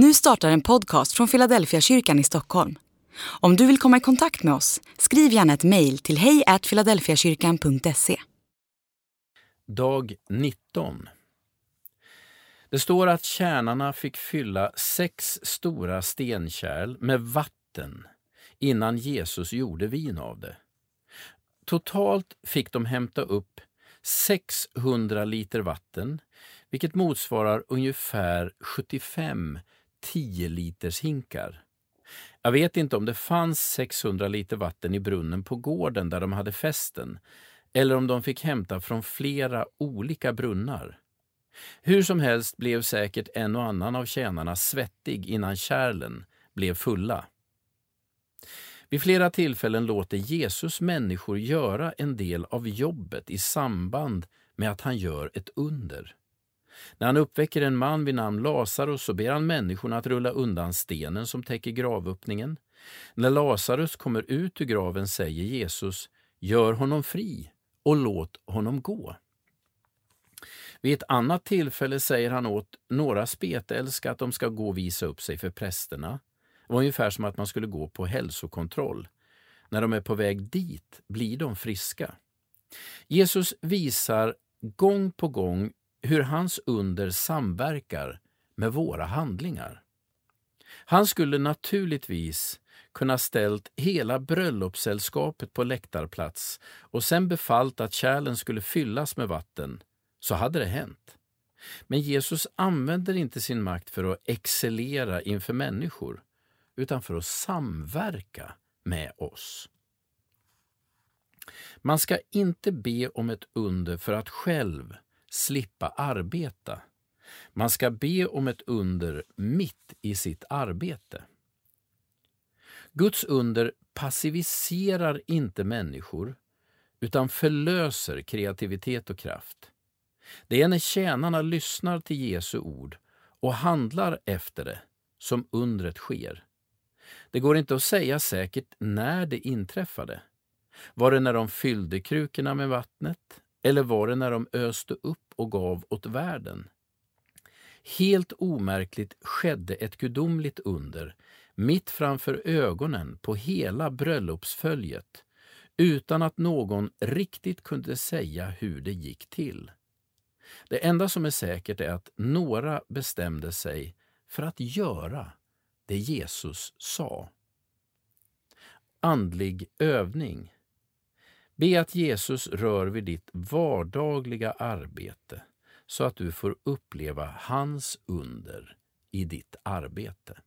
Nu startar en podcast från Philadelphia kyrkan i Stockholm. Om du vill komma i kontakt med oss, skriv gärna ett mejl till hejfiladelfiakyrkan.se. Dag 19 Det står att tjänarna fick fylla sex stora stenkärl med vatten innan Jesus gjorde vin av det. Totalt fick de hämta upp 600 liter vatten, vilket motsvarar ungefär 75 10 liters hinkar. Jag vet inte om det fanns 600 liter vatten i brunnen på gården där de hade festen, eller om de fick hämta från flera olika brunnar. Hur som helst blev säkert en och annan av tjänarna svettig innan kärlen blev fulla. Vid flera tillfällen låter Jesus människor göra en del av jobbet i samband med att han gör ett under. När han uppväcker en man vid namn Lazarus så ber han människorna att rulla undan stenen som täcker gravöppningen. När Lazarus kommer ut ur graven säger Jesus, gör honom fri och låt honom gå. Vid ett annat tillfälle säger han åt några spetälska att de ska gå och visa upp sig för prästerna. Det var ungefär som att man skulle gå på hälsokontroll. När de är på väg dit blir de friska. Jesus visar gång på gång hur hans under samverkar med våra handlingar. Han skulle naturligtvis kunna ställt hela bröllopssällskapet på läktarplats och sen befallt att kärlen skulle fyllas med vatten, så hade det hänt. Men Jesus använder inte sin makt för att excellera inför människor, utan för att samverka med oss. Man ska inte be om ett under för att själv slippa arbeta. Man ska be om ett under mitt i sitt arbete. Guds under passiviserar inte människor utan förlöser kreativitet och kraft. Det är när tjänarna lyssnar till Jesu ord och handlar efter det som undret sker. Det går inte att säga säkert när det inträffade. Var det när de fyllde krukorna med vattnet eller var det när de öste upp och gav åt världen? Helt omärkligt skedde ett gudomligt under mitt framför ögonen på hela bröllopsföljet utan att någon riktigt kunde säga hur det gick till. Det enda som är säkert är att några bestämde sig för att göra det Jesus sa. Andlig övning Be att Jesus rör vid ditt vardagliga arbete så att du får uppleva hans under i ditt arbete.